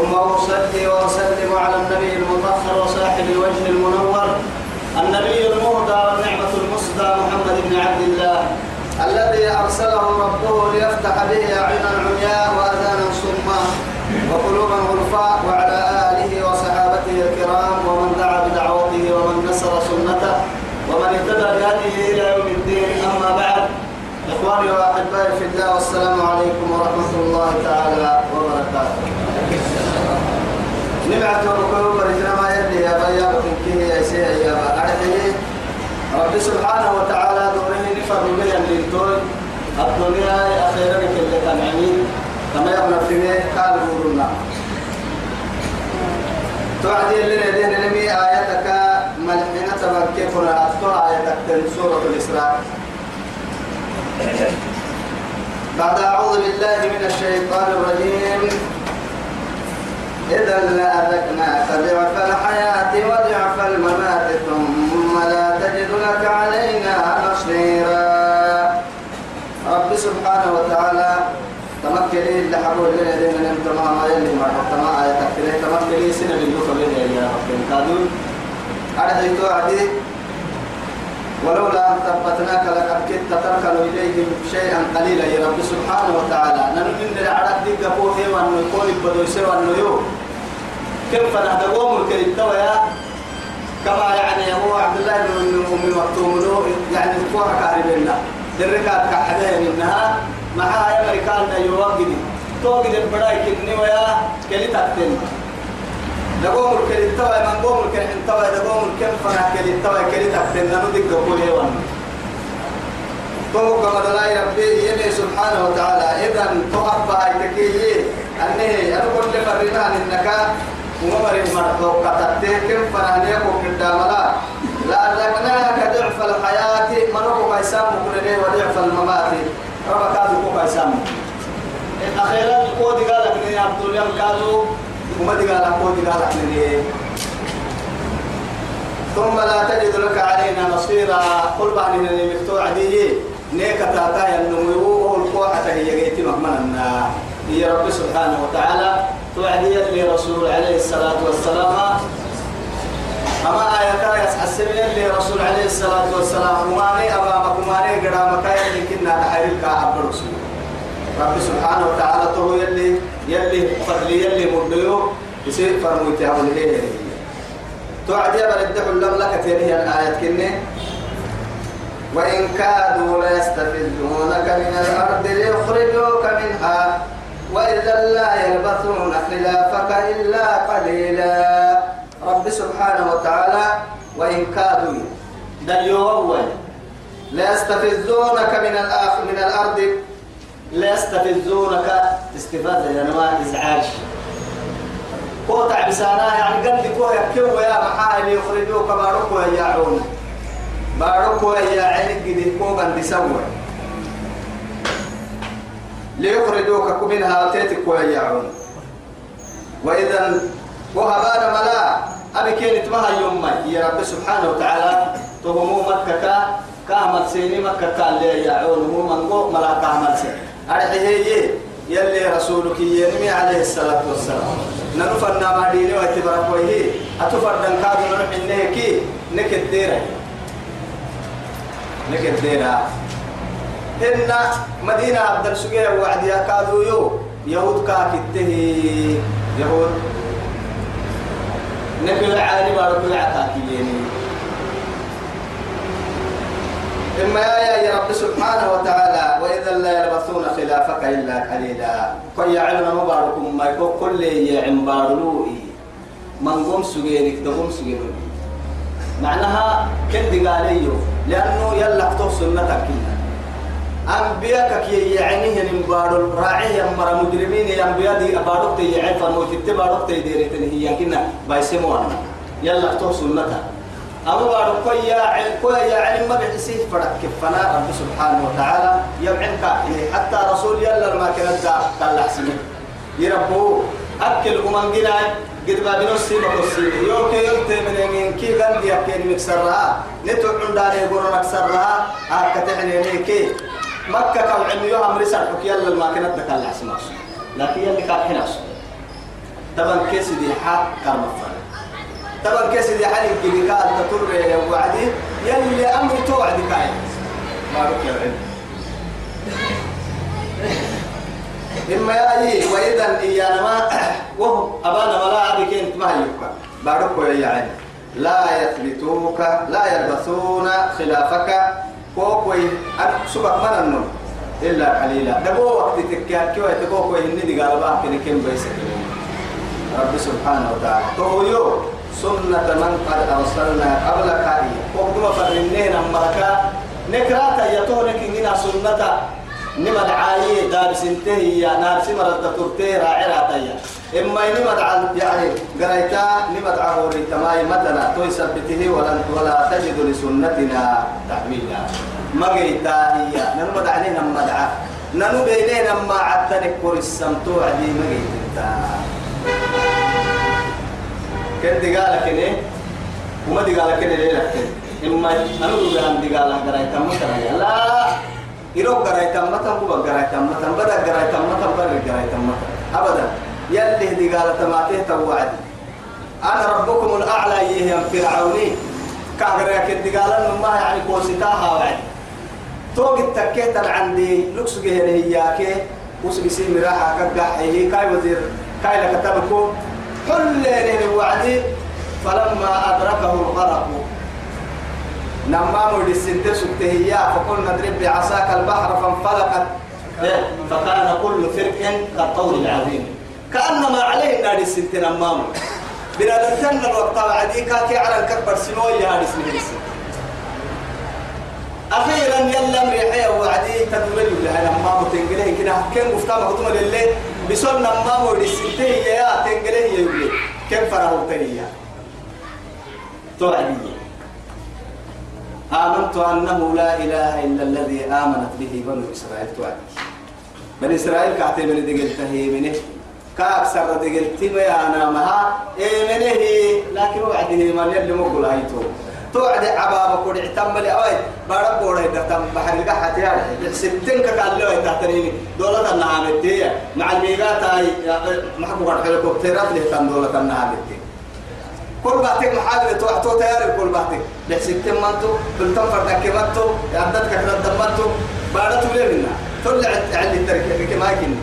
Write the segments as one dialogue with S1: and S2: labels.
S1: ثم أصلي وأسلم على النبي المطهر وصاحب الوجه المنور النبي المهدى والنعمة المسدى محمد بن عبد الله الذي أرسله ربه ليفتح به أعينا عمياء وأذانا صما وقلوبا غرفاء وعلى آله وصحابته الكرام ومن دعا بدعوته ومن نصر سنته ومن اهتدى بهديه إلى يوم الدين. أما بعد إخواني وأحبائي في الله والسلام عليكم ورحمة الله تعالى وبركاته. نبعت وركوب برجنا ما يلي يا بيا وتنكيه يا سيا يا بارحيه رب سبحانه وتعالى دوره نفر لي الليلتون الدنيا أخيرا كل تنعمين كما يبنى في قال بورنا توعدي اللي ندين نمي آياتك ملحنة تبكي قرأت آياتك سورة الإسراء بعد أعوذ بالله من الشيطان الرجيم. إذا لأذقناك ضعف الحياة وضعف الممات ثم لا تجد لك علينا نصيرا. رب سبحانه وتعالى تمكلي اللي حبوا لنا دين من تمام يلي ما تمام آية تكلي تمكلي سنة باللغة بين يا رب كادون أرحيتو عدي ولولا أن ثبتناك لقد كدت تركن إليهم شيئا قليلا يا رب سبحانه وتعالى. ننمن العرق دي قبوه وأنه يقول بدو يسوى أنه يو كيف نهدقوم الكريم يا كما يعني هو عبد الله بن أم مكتوم له يعني الكورة كاربنا دركات كحدا منها. معها أمريكان يوقدي توقد البراي كني ويا كلي تكتن دقوم الكلي توا من قوم الكلي توا دقوم الكلي فنا كلي توا كلي تكتن نمدك قبول يوان تو كما دلاي ربي يلي سبحانه وتعالى. إذا تحب هاي أنه أنا كل فرمان إنك ومر المرضو كتبته كم فنانيكم قدامنا لأذقناك ضعف الحياة منوكو كيسام كلني وضعف الممات ربا كادو كيسام أخيرا كودي قال يا عبد الله كادو وما قال كودي قال لك ثم لا تجد لك علينا نصيرا قل بعد ان المفتوح دي نيكا تاتا ينمو القوحة هي جيتي مهمنا يا رب سبحانه وتعالى توعدي لرسول عليه الصلاة والسلام. أما آية يسحسبين لرسول عليه الصلاة والسلام. وماني أمامك وماني قدامك يلي كنا نحيرك عبد الرسول. رب سبحانه وتعالى تو يلي يلي فضلي يلي مدلو يصير فرموتي أبو الهيه توعدي بردح اللم لك تيني الآية كني. وإن كادوا ليستفزونك من الأرض ليخرجوك منها. وإذا لا يلبثون خلافك إلا قليلا. رب سبحانه وتعالى وإن كادوا دليو أول ليستفزونك من الآخ من الأرض ليستفزونك. استفادة يعني ما إزعاج قوتع بسانا يعني قد كوه يكيو يا محايل يخرجوك باركو يا عون. باركو يا عينك دي كوه قد سوى. ليخرجوك منها وتيتك ويعون. وإذا وهبان ملا أبي كانت ما يوم يا رب سبحانه وتعالى تهمو مكة كامل سيني مكة كان لي يعون. هو من قو ملا كامل سيني. أرحيه يلي رسولك ينمي عليه الصلاة والسلام. ننفرنا ما ديني واتبرك ويه أتفردن كادو نروح إنهكي نكد ديرا نكد ديرا إن مدينة عبد السجيع وعد يا كادو يو. يهود كاكته يهود. نبي العالم بارك العتاكيين إما يا يا رب سبحانه وتعالى وإذا لا يلبثون خلافك إلا قليلا. كي يعلم مباركم ما يكون كل يعم بارلوئي. من قوم سجيرك تقوم سجيرك معناها كد قاليو لأنه يلا سنتك كلها. أنبياء كي يعني هن بارو راعي مرا مجرمين أنبياء دي بارو تي يعني فرمو تي بارو تي ديري تنهي يمكن بايسمو أنا يلا تو سنتها. أما بارو كويا كويا علم ما بحسيه فرق كفنا رب سبحانه وتعالى. يبعنك حتى رسول يلا ما كانت قال حسنه يربو أكل أمان جناي قد بابنو السيمة والسيمة يوكي يلتي من يمين كي غندي أكين مكسرها. نتو عنداني يقولون أكسرها. أكتعني ليكي مكة كم عميوها مرسال حكي يلا ما كانت دكال العسماء لكن يلي كان حين طبعا كيس دي حق كرم طبعا كيس دي حالي كي كان تطر وعدي يلي أمر توعد كاي ما رك يا إما يأي وإذا إيانا ما وهم أبانا ولا أبي كنت ما يبقى. بارك يا يعني لا يثبتوك لا يلبثون خلافك. كوكوي سبق من النوم إلا قليلا دبو وقت تكيا كيو يتكوكوي هني دي قالبا كني كم بيسك رب سبحانه وتعالى تويو سنة من قد أرسلنا قبلك وقتما فرنين أمرك نكراتا يتونك إننا سنة نما دعاية دار سنتهي يا نار سمرة ترتي راعي تيا إما نما دعا يعني قريتا نما دعا هوريتا ماي مثلا توي سبته ولا ولا تجد لسنتنا تحويلا ما قيتا هي نما دعني نما دعا ننو بيننا ما عدتنك كور السمتو عدي ما قيتا كنت قالك إيه وما دي قالك إيه ليه إما أنا بقول دي قالك قريتا مثلا لا! إيرو قراي تمتم بوا قراي تمتم بدا قراي تمتم بدا قراي تمتم أبدا. يلي دي قال تماته توعد. أنا ربكم الأعلى يهم فرعوني. كأجر كدي قال ما يعني كوسيتاها وعد. توق التكيت عندي لوكس جهني إياك وسبي سي مراحة هي كاي وزير. كاي لك تبكو. كل وعدي فلما أدركه الغرق. نمام للسنتر سكتهيا فقلنا اضرب بعصاك البحر فانفلقت. فكان كل فرق كالطول العظيم. كأنما عليه نادي السنتر نمام. بلا تنتن الوقت بعدي كاكي على الكبر سنوي هذا اسمه أخيرا يلا مريحية وعدي تدور لها نمام تنقله كده كم مفتاح مقدوم لله بسول نمام للسنتر يا تنقله يقول كم فرحوا تنيا توعدي آمنت أنه لا إله إلا الذي آمنت به بنو إسرائيل توعد بني إسرائيل كعتي من دقلته منه. كأكثر دقلتي ما أنا مها إيه منه لكن وعده من يلي مقول هايتو توعد عبابة كود اعتمل أوي بارك بورا يدتم بحر القحة يا ستين كقال له تحتريني دولة النهامتية مع الميقات هاي محبوب الهليكوبترات اللي تم دولة النهامتية كل بعتك محاضرة توحتو تيار كل بعتك لحسيتم مانتو؟ بلتم فردك ماتو يعدتك كذا دمتو بعد تولي منا طلع عندي التركة كما يكني.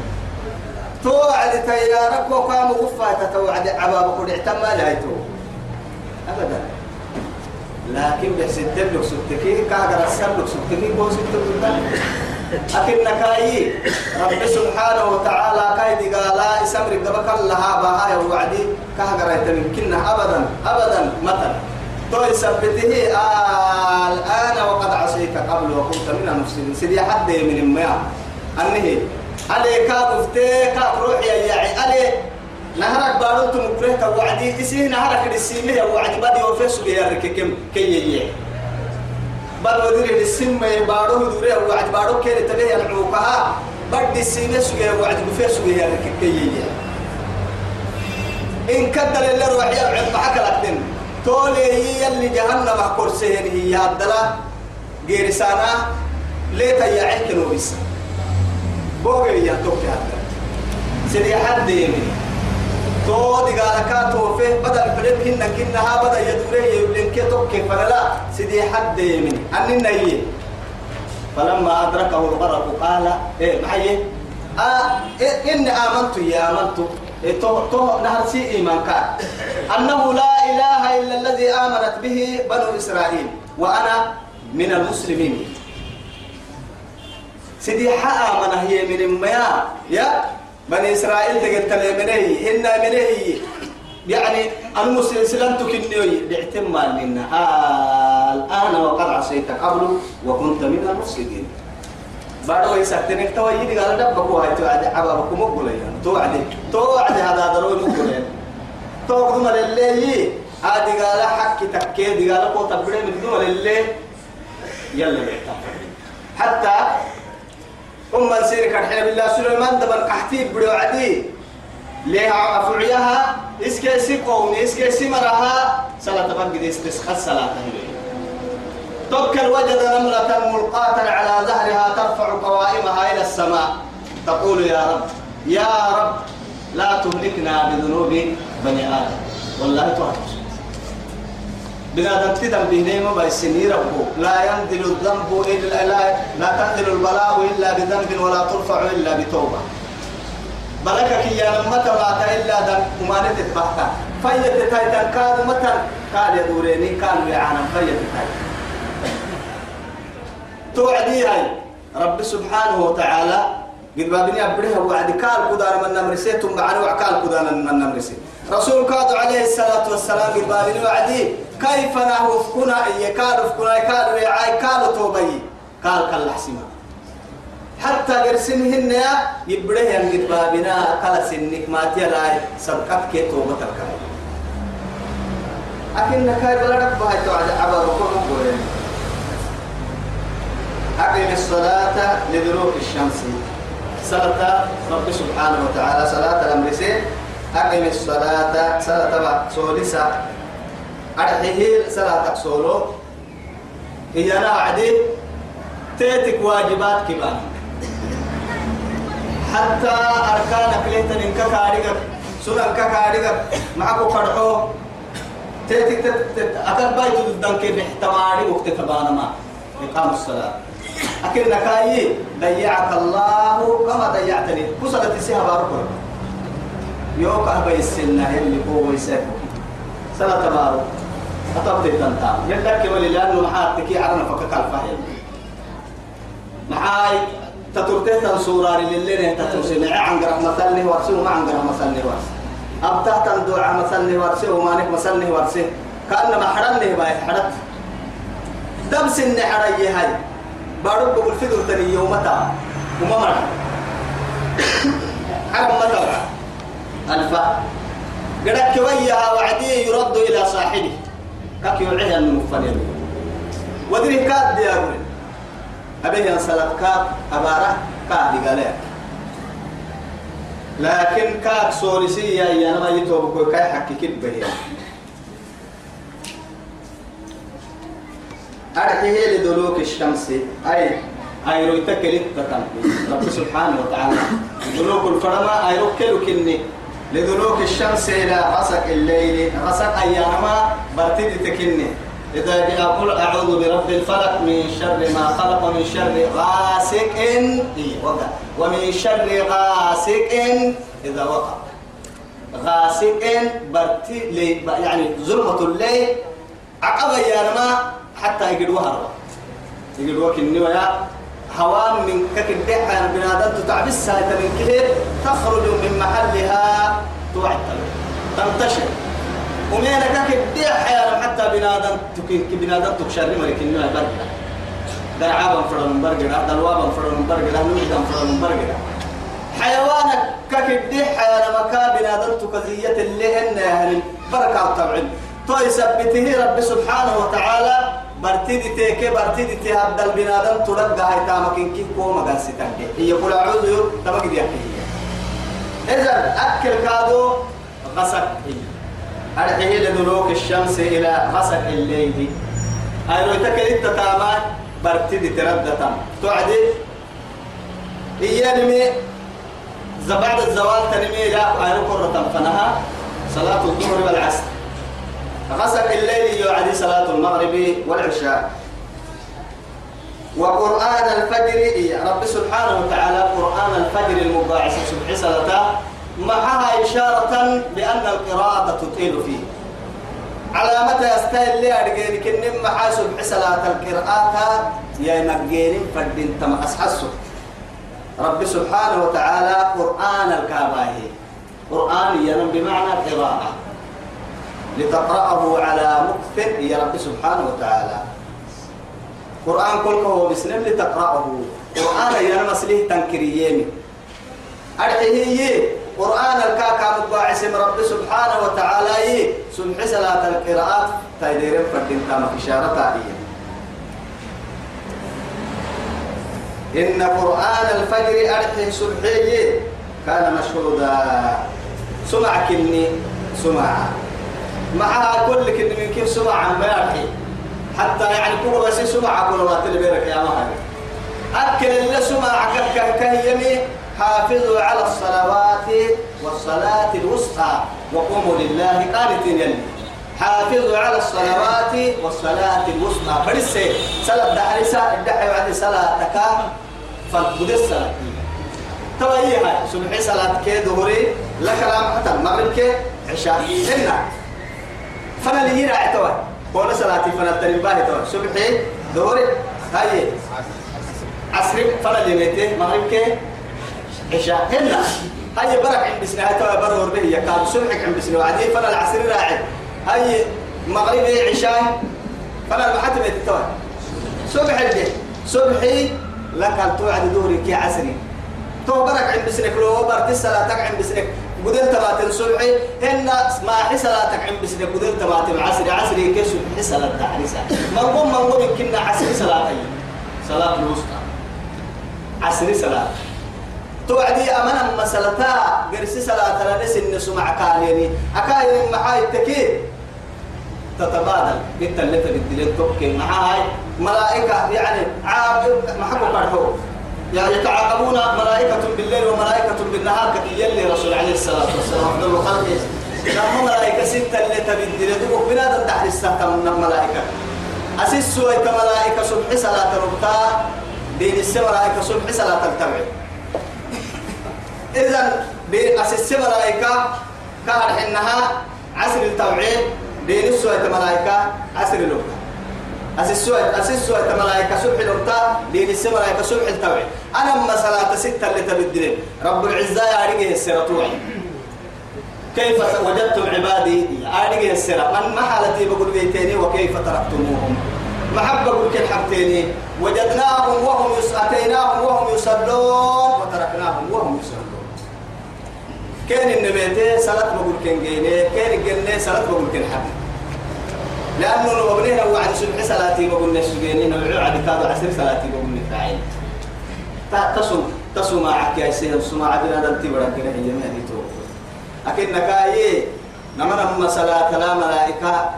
S1: توعد تيارك وقام غفا تتوعد عباب قد اعتمى لايتو أبدا. لكن بحسيتم لك ستكي كاغر السر لك ستكي بو ستكي أكن كاي رب سبحانه وتعالى كاي قالا اسمر قبك لها بها وعدي كهجر يتمكننا أبدا. أبدا. مثلا. تو يثبته. آه الآن وقد عصيت قبل وكنت من المفسدين. سيدي حد من المياه. أنه علي كافتي كاف روحي يا علي نهرك بارو تمكره وعدي. إسيه نهرك السيمه وعدي. بدي وفيسو يا رككم كي يجي بل ودير السم بارو دوري وعد بارو كير تبي العوقها بدي السيمه سوى وعد بفيسو يا رككي يجي إن كدر اللي روح يبعد معك لكن. تولي هي اللي جهنم كرسيين هي هدلا غير سنة ليتا يعيك نوبس بوغي يا توكي هدلا سيدي حد يمين تو دي قالك توفي بدل بلد هن كنها بدا يدوري يبلن كي توكي فلا سيدي حد يمين أننا هي فلما أدركه الغرق قال إيه معي آه إيه آمنت يا آمنت. تو تو نهرسي إيمانك أنه لا إله إلا الذي آمنت به بنو إسرائيل وأنا من المسلمين. سيدي حق من هي من المياه يا بني إسرائيل تقلت منه إن منه يعني المسلم سلمتك النوي باعتمال منا. آه الآن وقد عصيت قبل وكنت من المفسدين. بعد ويسكتنك تو يدي قال دبك وهاي توعد عبابك مقولين توعد توعد هذا ضروري مقولين توقدم للي عادي قال حكي تكي قال قوة تبري من دون للي يلا حتى أم سيرك الحين بالله سليمان دبن قحتي بدو عدي. ليها أفعيها إسكي سي قومي إسكي سي مرها صلاة بقد استسخى الصلاة توكل وجد نملة ملقاة على ظهرها ترفع قوائمها إلى السماء. تقول يا رب يا رب لا تهلكنا بذنوب بني آدم. والله تهلك. بنادم تدم بهنيم بيسني ربه لا ينزل الذنب إلا لا, لا تنزل البلاء إلا بذنب ولا ترفع إلا بتوبة. بلكك يا متى مات إلا دم وما نتتبحتا فيت تايتن كاد متى كاد يدوريني. كان يعانم فيت تايتن توعدي هاي. رب سبحانه وتعالى. قد بابني أبريها وعد. كال قدار من نمرسيتم معنا وعكال قدار من نمرسي. رسول كاد عليه الصلاة والسلام قد بابني وعدي. كيف نهوفكنا إيه كال وفكنا كال ويعاي كال توبي. كال كال حسيما حتى قرسنهن يا يبريه قد بابنا. كال سنك ما تيراي سبقت كي توبة الكاي أكن كاي بلدك بهاي توعد عبا ركوع مقولين أقم الصلاة لدلوك الشمس. صلاة رب سبحانه وتعالى صلاة الأمر أقم الصلاة صلاة سولسة أرحيه صلاة سولو هي أنا وعدي تيتك واجبات كبان حتى أركانك ليتن إنك كاريك سنن كاريك معكو فرحو تيتك أكل بايتو الدنك بحتماري وقت تبانا ما. إقام الصلاة. أكل نكاي. ضيعك الله كما ضيعتني. كسرت سيها باركو. يوك أبي السنة اللي هو يسافر سنة تبارو أطبت التنتا يدك ولي لأنه محاتك عرنا فكك الفهيم محاي تتركت الصورة للي تترسل عن قرح مثلني ورسي وما عن قرح مثلني ورسي. أبتهت الدعاء مثلني ورسي ومانك مثلني ورسي. كأنما حرني باي حرت. دبس النحرية هاي. بارك بقول فدر تاني يومتا وما مرة. حرم متى ألفا. قدك كويها وعدي يرد إلى صاحبه. كك يوعيها المفنين ودري كاد ديارون أبيه ينسلت كاد أبارة كاد قالك لكن كاد سوريسية يا نما يتوبك كاي حكي كده أرحيه لدلوك الشمس. أي أي رويتك لتتم رب سبحانه وتعالى. دلوك الفرما أي ركلو كني. لدلوك الشمس إلى غسق الليل غسق أيامها برتدي تكني. إذا أقول أعوذ برب الفلق من شر ما خلق ومن شر غاسق وقع. ومن شر غاسق إذا وقع. غاسق برتي يعني ظلمة الليل عقب أيامها حتى يقدوا هرب يقدوا كني يا هوام من كك الدحى بنادم تعبس هاي من كده تخرج من محلها توعد تنتشر. ومين كك الدحى حتى بنادم تكين بنادم تكشر مريك إنه برجع درعابا فرن برجع دلوابا فرن برجع نوجدا فرن برجع حيوانك كك الدحى لما كان بنادم تكزية اللي هن بركة طبعا تو يثبته رب سبحانه وتعالى برتدي تيك برتدي تهدى البنادم تلقى هاي تامكين كيف كوما قاسيتك هي قل أعوذ تمك دي إذا أكل كادو غسق أرحيه لدلوك الشمس إلى غسق الليل لو تكلت تتامان برتدي تام تعدي هي نمي بعد الزوال تنمي لا أيرو قرة فنها صلاة الظهر والعصر غسق الليل يعدي صلاة المغرب والعشاء. وقرآن الفجر رب سبحانه وتعالى قرآن الفجر المباعث سبح صلاة معها إشارة بأن القراءة تطيل فيه. على متى يستاهل لي أرجعني كن معها سبح صلاة القراءة؟ يا مجين فدين تم أسحسه. رب سبحانه وتعالى قرآن الكاباهي قرآن ينم بمعنى قراءة لتقرأه على مكث يا رب سبحانه وتعالى. قرآن كل هو بسلم لتقرأه. قرآن يا مسليه تنكريين. أرحيه قرآن الكاكا مطبع اسم رب سبحانه وتعالى. سمح صلاة القراءات. تايدير فردين تام إشارة تائية. إن قرآن الفجر أرحي سبحيه كان مشهودا. سمع كني سمع. مع كل كن من كيف سمع عن بيرحي حتى يعني كل بس سمع كل ما تلبيرك يا مهر أكل اللي سمع كهيمي حافظوا على الصلوات والصلاة الوسطى وقوموا لله قانتين يلي. حافظوا على الصلوات والصلاة الوسطى. فرسي صلاة دعرسة الدحي بعد صلاة تكا فالبدي الصلاة. توا هي هاي؟ سبحي صلاة كي ظهري لك لام حتى المغرب كي عشاء. فانا اللي يرى توا قول صلاتي فانا التنباه توا سبحي ظهري هاي. عصري. فانا اللي نيته مغرب كي؟ عشاء. هنا هاي برك عند بسنا توا برور به يكاد سبحك عند بسنا وعدي فانا العصر راعي. هاي مغربي عشاء. فانا المحتم يتتوى صبح الليل صبحي لك توعد دوري كي عصري؟ تو برك عند بسنك لو برك صلاتك عند بسنك قدرت تبات صبحي هن ما حي صلاتك عند بسنك قدرت تبات عصري عصري كي صبحي صلاة تعريسة منقوم منقوم كنا عصري صلاة صلاة الوسطى. عصري صلاة. توعدي أمانا مسألتا قرسي صلاة لنس النسو مع كاليني أكاين معاي التكيد تتبادل. اللي تبدلين توكي معاي ملائكة يعني عاب محبو كارحو يعني يتعاقبون ملائكة بالليل وملائكة بالنهار كي رسول عليه الصلاة والسلام. أفضل الخلق لما ملائكة ستة اللي تبدلين توكي بنادم تحت السهة من الملائكة. أسيس سويت ملائكة صبح صلاة ربطا دين السماء ملائكة صبح صلاة التبعي. إذا بأسس ملائكة كان حنها عسر التوعيد بين السوء ملائكة عسر الوقت أسس أسس ملائكة صبح الوقت بين السماء ملائكة صبح التوعيد أنا أما صلاة ستة اللي تبدلين رب العزة يعرقه السيرة كيف وجدتم عبادي؟ أرجع السيرة من محلتي بقول بيتيني وكيف تركتموهم؟ محبة بقول حبتيني؟ وجدناهم وهم أتيناهم وهم يصلون وتركناهم وهم يصلون. كان النبيتي صلاة بقول كن جيني كان الجنة؟ صلاة بقول كن حبي لأنه لو بنينا وعد سبح صلاتي بقول نسجيني نوعي عد كاد عسر صلاتي بقول نتعين تصم تصم معك يا سيد سمع عدنا دلتي برا كده هي ما دي تو. أكيد نكاي نمنا هم صلاة لا ملائكة.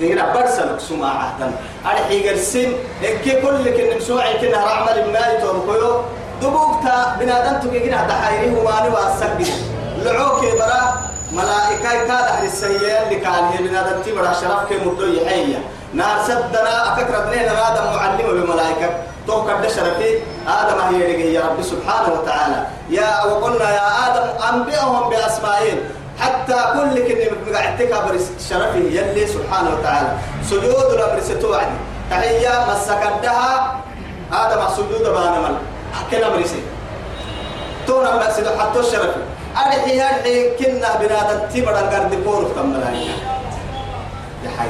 S1: إننا برسل سمع عهدا أرحي قرسم إنك كل كن مسوعي كنا رعمل ما يتوقعوا دبوكتا بنادم تجينا دحيره وما نوا السجد لعوك برا. ملائكة كاد أهل السيئة اللي كان هي بنادم تبرا شرف كي مدوي حية نار سدنا أفكر بنينا آدم معلم بملائكة. توقع شرفي آدم هي يا رب سبحانه وتعالى. يا وقلنا يا آدم أنبئهم بأسمائهم. حتى كل كلمة قاعدتك شرفه يلي سبحانه وتعالى. سجود الأمر ستوعد. تحية مسكدها آدم سجود بانا ملك كنا مريسي تونا بس حتى الشرف. أرحي أرحي كنا بنادم تبرا قرد بورك تم ملايكة يا حي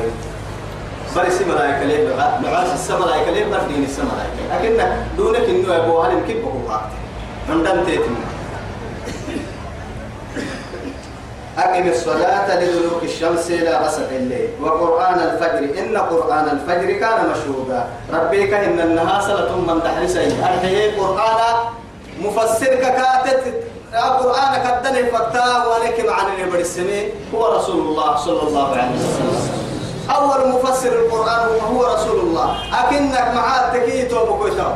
S1: برسي ملايكة ليه بقى نعاس السملايكة ليه بردين السملايكة. لكن دونك إنه أبو هل كيف بقول عندنا تيتم. أقم الصلاة لدلوك الشمس إلى غسق الليل. وقرآن الفجر. إن قرآن الفجر كان مشهودا. ربك إن النهار سلة من تحرسي أرحيه قرآن مفسر كاتت القرآن كدن فتاة ولك معنى نبر السمين هو رسول الله صلى الله عليه وسلم. أول مفسر القرآن هو رسول الله. أكنك معاه تكيت وبكوتو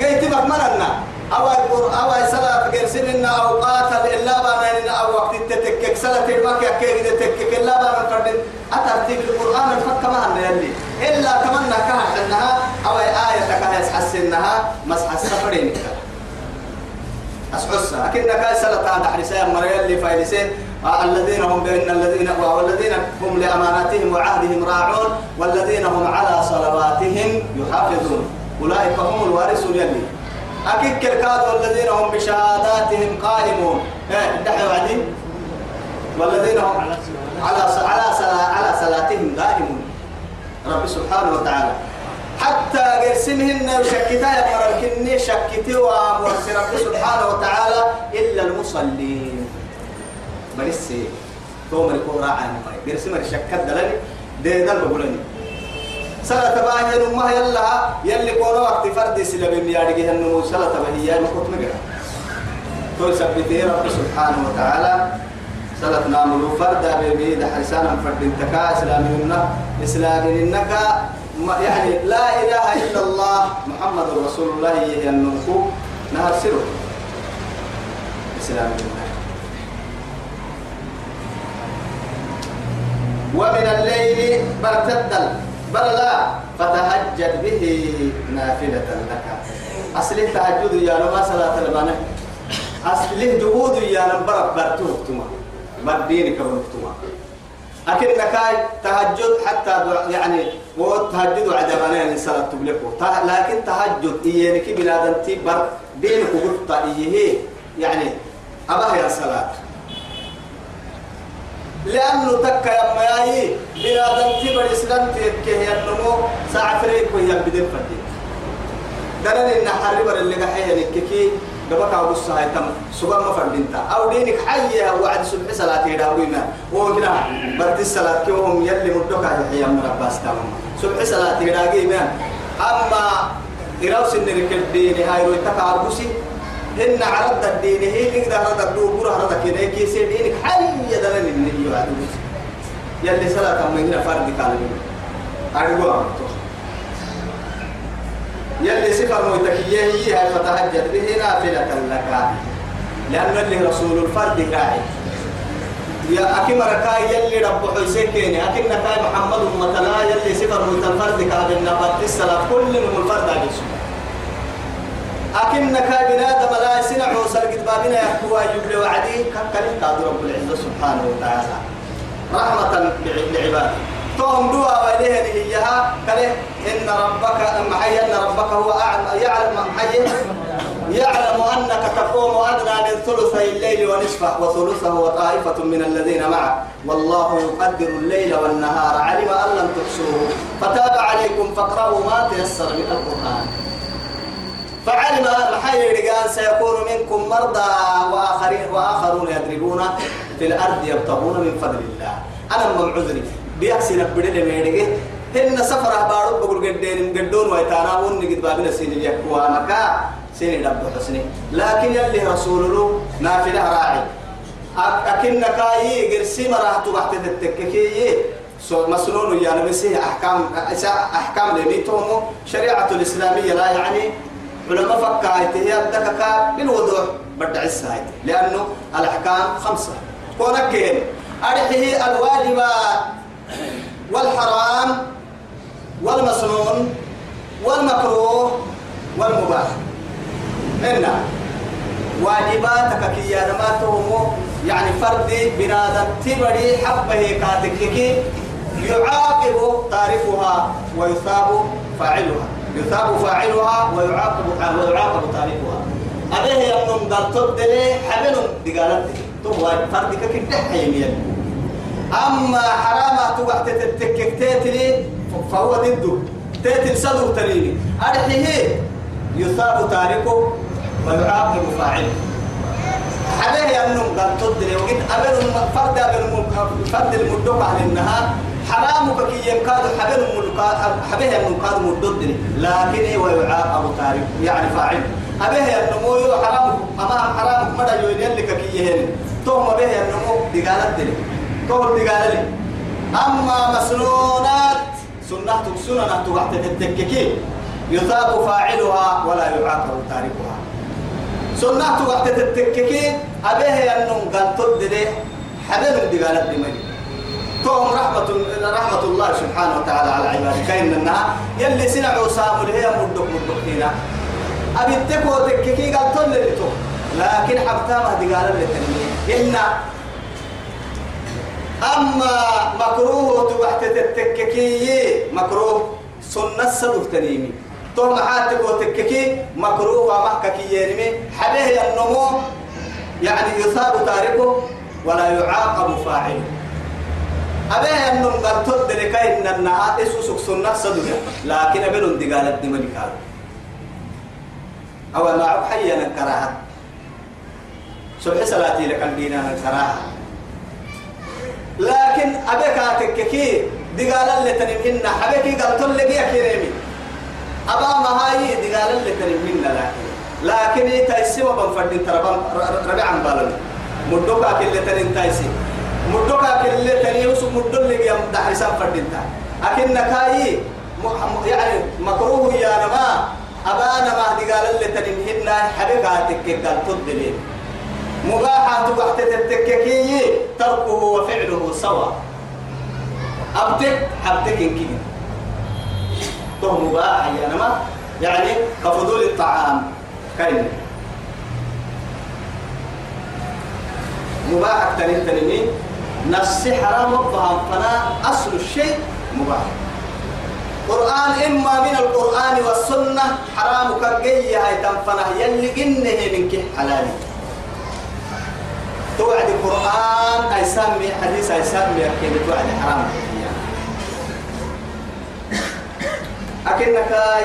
S1: قيت مكملنا أو أو صلاة غير سننا أو قاتل إلا بانا أو وقت تتكك. صلاة المكة كيف تتكك. إلا بانا فرد أترتيب القرآن الفك ما هن يلي. إلا تمنى كهر إنها أو آية كهر حسنها مسح السفرين أسحسها أكيد كاي صلاة عند حرسان مريال اللي فايلسين الذين هم بين الذين والذين هم لأماناتهم وعهدهم راعون والذين هم على صلواتهم يحافظون. أولئك هم الوارثون يلي أكيد كالكاد والذين هم بشهاداتهم قائمون. إيه دحي وعدين والذين هم على على على صلاتهم دائمون. رب سبحانه وتعالى. حتى قرسمهن وشكتا يا مركني شكتي ومرسي رب سبحانه وتعالى إلا المصلين. برسي توم الكورة عن قرسم الشكت دلني ده دل بقولني. سلا تباهي نمها يلا يلي كونا وقت فرد سلبي ميارجي هنو سلا تباهي يا مكوت مجرى تقول سبتي رب سبحانه وتعالى. سلت ناملو فردا بيد حسانا فرد انتكا إسلامي إسلامي إنك يعني لا إله إلا الله محمد رسول الله يهنمكو نهر سره إسلامي ومن الليل برتدل بل لا فتهجد به نافلة لك. أصله تهجد يا ما صلاة البنات أصله جهود يا نبرك برتوه تما. بدينك برتوه أكيد نكاي تهجد حتى يعني هو تهجد عدمنا يعني صلاة تبلكه لكن تهجد إيانك بلادن تبر دينك قلت إيه؟ يعني أبا يا صلاة لأنه تكا يا ماي بلادن تبر إسلام تكه يا النمو ساعة فريق وهي بدين فدي دلنا إن حربر اللي قحيه نككي دبك أبو السهاي تم سبحان ما فردينتا أو دينك حية وعد سبح صلاة يداوينا وكنا برد الصلاة كيوم يلي مدوكا يحيى من رباس تمام سبح صلاة يداوينا أما إراوس النرك الدين هاي روي تكاربوسي هن عرض الدين هي نقدر هذا الدور هذا كده كيسي دينك حية دلنا النبي وعد يلي صلاة ما هنا فرد كالمين أرجوها يلي سفر موتكيه هي هاي فتهجد به نافلة لك. لأن اللي رسول الفرد راعي يا أكيم ركاي يلي رب حسيكيني أكيم نكاي محمد مثلا يلي سفر موت الفرد كاب النبات الصلاة كل من الفرد عجيش أكيم نكاي بنادم لا سنع وصل بابنا يحكوا يبلي وعدي. كالكلم كاد رب العزة سبحانه وتعالى. رحمة لعباده. توم دوا وليه هيها كله إن ربك محي أن ربك هو أعلم يعلم محي يعلم أنك تقوم أدنى من ثلثي الليل ونصفه وثلثه وطائفة من الذين معه. والله يقدر الليل والنهار. علم أن لم تحصوه. فتاب عليكم فاقرأوا ما تيسر من القرآن. فعلم الحي رجال سيكون منكم مرضى وآخرين وآخرون يضربون في الأرض يبتغون من فضل الله. أنا من عذري بيحسن بدل ميرجع هن سفرة بارو بقول قدين قدون ويتانا نجد بابنا سين يكوا مكا. سين دب حسني. لكن يلي رسول له نافلة راعي. أكن كاي قرسي مراه تبحت تتككي. مسنون يعني مسيه أحكام أحكام لميتهم شريعة الإسلامية لا يعني علماء فكايته الدكاكا بالوضوح بدع السايد لأنه الأحكام خمسة. كونك أرحه الواجبات. والحرام والمسنون والمكروه والمباح. إن واجباتك كي ما يعني فردي بنادم تبري حبه كاتككي يعاقب تاركها ويثاب فاعلها. يثاب فاعلها ويعاقب ويعاقب تاركها أبيه يمنون قال تبدلي حملهم دقالت تو فردك كده حيمية أما حرامة توقع تتكك تاتلي فهو ضده. تاتل صدر تريني أرحيه يثاب تاركه ويعاقب فاعله. حبيه يمنون قال تبدلي وقد أبن فرد أبن فرد المدوك على النهار. حرامك كي ينكاد حبل حبه ينكاد مددني لكن ويعاقب تارك يعني فاعل أبه ينمو حرام أمام حرام مدى يوين لك كي يهن توم به ينمو دقالت دي دقال لي أما مسنونات سنة سنة تبعت التككي يثاب فاعلها ولا يعاقب تاركها. سنة تبعت التككي أبه ينم قال تدري حبل دقالت مدي توم رحمة رحمة الله سبحانه وتعالى على عباده كأن النها يلي سنع وسام هي مدك مدك هنا أبي تكو تككي قال تل لكن حبتا ما قال لتنمية إن أما مكروه تبحت تتككي مكروه سنة صدق تنيمي. تو محاتك وتككي مكروه ومحككي ينمي. حبيه النمو يعني يثاب تاركه ولا يعاقب فاعله. أبي أنهم قد تدرك إن النهار إسوسك سنة صدقة لكن أبي لهم دقالة دمني كارو أو ما حيا نكراها سبح صلاتي لك الدين نكراها لكن أبيك أتككي دقالة اللي تنمهن حبيكي قلت لك يا كريمي. أبا ما هاي دقالة اللي تنمهن لكن. لكن تايسي وبنفردين ترى ربيعا بالون. مدوكا كل تنين تايسي. مدوكا كل تنين وسو مدول لي يم دحرسان فردين تا. أكن نكاي يعني مكروه يا نما. أبانا ما دقالة اللي تنمهن حبيك أتككي قلت لك. مباحة وقت تتككي تركه وفعله سوا. أبتك حبتك إنكي تو مباح يا نما. يعني كفضول الطعام. كاين مباح تنين تنين نفس حرام الطعام. فنا أصل الشيء مباح. قرآن إما من القرآن والسنة حرام كجي هاي تنفنا يلي إنه منك حلالي. توعد القرآن أي سامي حديث أي سامي أكيد توعد حرام أكنك أي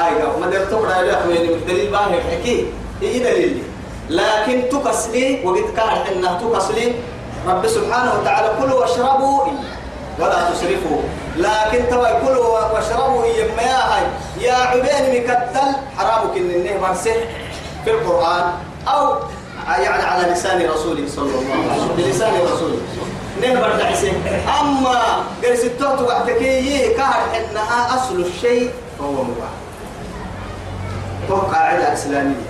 S1: أيوة ما درت تقرأ يا أخوي الدليل باهي حكي إيه دليل؟ لكن تكسلي وقد كان إنه تكسلي رب سبحانه وتعالى كلوا واشربوا ولا تسرفوا. لكن توا كلوا واشربوا يما يا هاي. يا عبين مكتل حرامك إن النهر في القرآن. أو يعني على لسان رسوله صلى الله عليه وسلم. بلسان رسوله. نهبر دعسي أما قرس التوت وحدكي كهر إنها أصل الشيء فهو مباح. تو قاعدة إسلامية.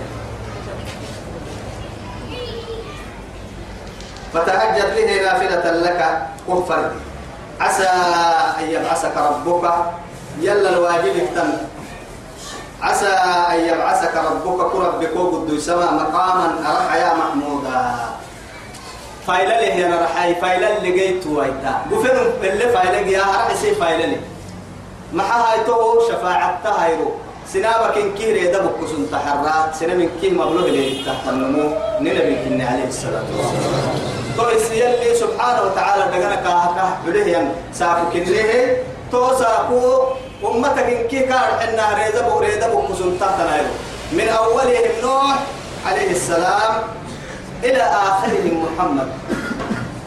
S1: فتهجد به نافلة لك كفر عسى أن يبعثك ربك. يلا الواجب اهتم. عسى أن يبعثك ربك كربك وقد سما مقاما أرح يا محمودا فايلة لي هنا رحاي فايلة اللي جيت ويتا قفلوا اللي فايلة يا رح يصير فايلة لي ما هاي تو شفاعة تهايرو سنابك إن كير يدبك كسن تحرات سنة من كيه مبلغ اللي تحت النمو ننبي كني عليه الصلاة والسلام تو يلي سبحانه وتعالى دغنا كاها بليه سافو كنيه تو سافو أمتك إن كي كار إن ريدا بو ريدا بو من أولهم نوح عليه السلام إلى آخرهم محمد.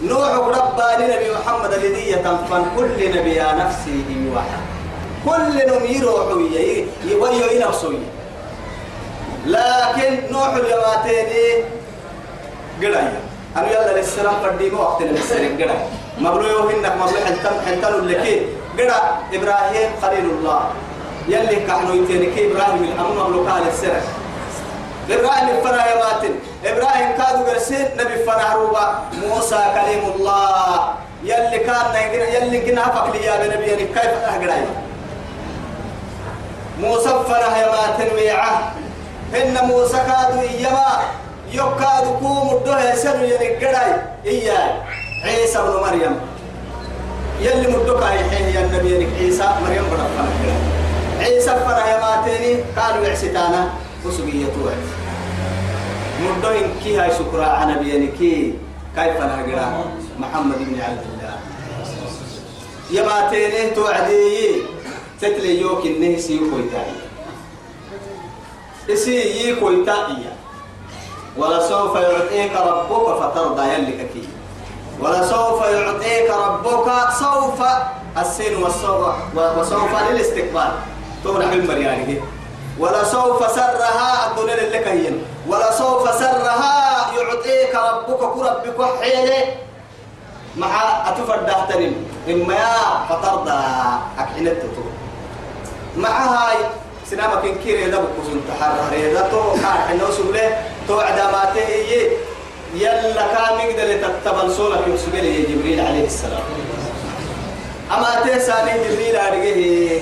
S1: نوح رباني نبي محمد الذي يتنفن كل نبي نفسه واحد. كل نوم يروحوا يويو ينفسوا لكن نوح اليواتين قرايا أنا يلا للسلام فردي ما وقت للسلام قرايا مبلويو هنك مبلوي حنتم حنتم لكي قرأ إبراهيم خليل الله. يلي كحنو يتيني إبراهيم الأمم مبلوكا للسلام إبراهيم الفنا يا ماتن إبراهيم كادو قرسين نبي فنا روبا. موسى كليم الله. يلي كان يلي كنا فك لي يا نبي يعني كيف أهجرين موسى يا ماتن ويعه. إن موسى كادو إيما. يكادو كوم الدوه يسنو يعني قرأي. إياه. عيسى بن مريم. يلي مدوكا يحيي يا النبي عيسى مريم بن عيسى فنا يا ماتني قالوا يعسيتانا وسبية توعد مدوين كي هاي شكرا على بيانكي كيف نهجرا محمد بن عبد الله. يا ماتينه توعدي. تتلي يوك النه سيو كويتاي اسي يي كويتاي ولا سوف يعطيك ربك فترضى يلك كي. ولا سوف يعطيك ربك سوف السين والسوف وسوف للاستقبال. تورح المرياني ولا سوف سرها الدنيا لك هي ولا سوف سرها يعطيك ربك كربك حيله مع أتفرد تنم إما يا فترضى أكحنت تو. مع هاي سنامك إن كير يدا بكوسن تحرر. يدا تو كان حنا سبله تو عداماته هي يلا كان يقدر تتبن سولك يسبله جبريل عليه السلام. أما تساني جبريل عليه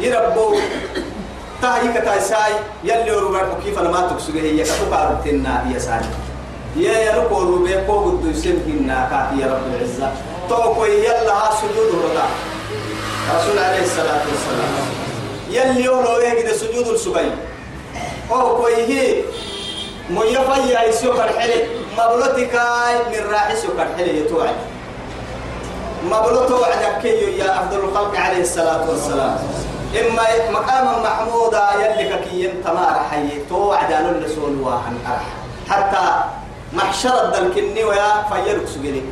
S1: يربو تاهي كتايساي يلي ورغار كيف أنا ما تكسوه هي كتوكا رتنا يا ساني يا يا ركو روبي كو قد يسمكنا كاتي يا رب العزة. توكو يلا سجود رضا رسول عليه الصلاة والسلام. يلي يولو يجد سجود السبي أو كويه مو يفيا يسوك الحلي مبلوتك من راحي سوك الحلي يتوعد. مبلوط وعدك يا عبد الخلق عليه الصلاة والسلام. إما مقام محمودا يلي كي تمار حي تو عدان اللسون واحد حتى محشر الدلكني ويا فيرك سجلي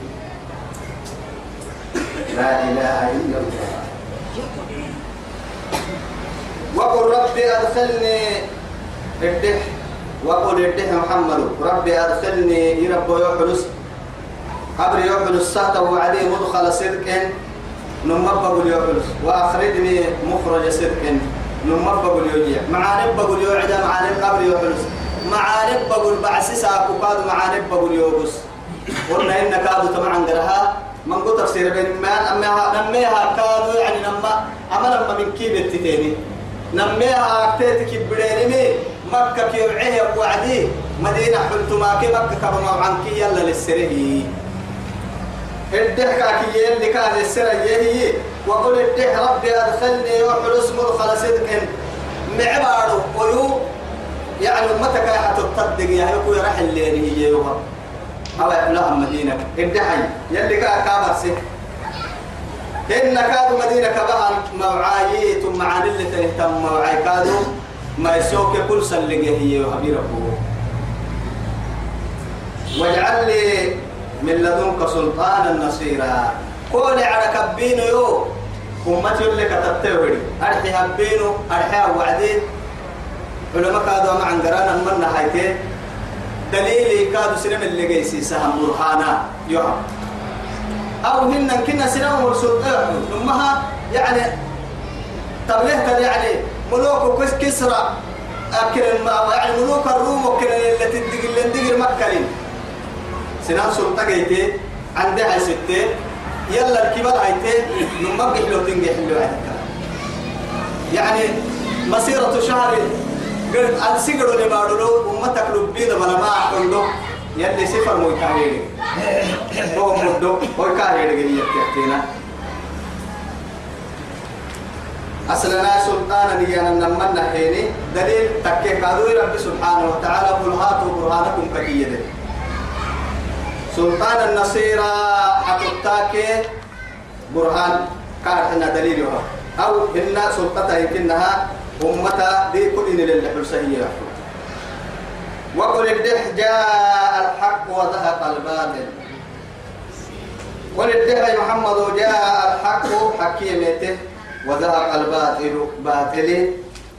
S1: لا إله إلا الله. وقل ربي أدخلني الدح وقل الدح محمد ربي أدخلني يرب يحلس قبر يحلس سهته وعدي مدخل صدق نمبق اليحلس وأخرجني مخرج صدق نمبق اليوجيع معانب بقول يوعد معانب قبر يحلس معانب بقول بعسس أكوكاد معانب بقول يوبس قلنا إن كادوا تمعا قرها. من قطر سير بين ما نميها نميها كادوا يعني نما أما لما من كيب التتيني. نميها أكتيتك بدينمي مكة كيوعيه وعدي مدينة حلتما كي مكة كبما عنك يلا للسره الدحكة كي اللي كان السر يهي وقل الدح ربي أدخلني وحلس مدخل صدق معبارو ويو يعني متى كاي حتتصدق يا هيكو الليل هي يوها أو لها مدينة الدحي يلي كا كابر سي إن كادوا مدينة كبها موعاي ثم عن اللي تهتم موعاي كادوا ما يسوك كل سلقة هي يوها بيربو واجعل لي من لدنك سلطانا نصيرا. قول على كبينو يو. أمتي اللي كتبتوري أرحي هبينو أرحي وعدين علماء كادوا مع قرانا من نحيتين دليلي كادوا سلم اللي جيسي سهم برهانا. يوم أو هن كنا سلم ورسلطان أمها يعني تبليهت يعني؟ ملوك كس كسرى. أكل يعني ملوك الروم وكل اللي تدق اللي تدق مكة سنان سلطة جيتي عندها ستة. يلا الكبار هايتي نمك حلو تنجح حلو يعني مسيرة شهر قلت أنسيقروا اللي بارلو أمتك لبينا ولا ما أقولو يلي سفر مو يكاريري هو مدو هو يكاريري قليل يحتينا أصلنا سلطانا ليانا نمنا حيني. دليل تكي قادوي رب سبحانه وتعالى قل هاتوا برهانكم ككيدة سلطان النصيرة حتبتاك برهان. كارحنا دليل أو إن سلطتها يمكنها أمتا دي كل إن للحسية وقل الدح جاء الحق وذهب الباطل. قل الدح محمد جاء الحق حكيمته. وذهب الباطل باطل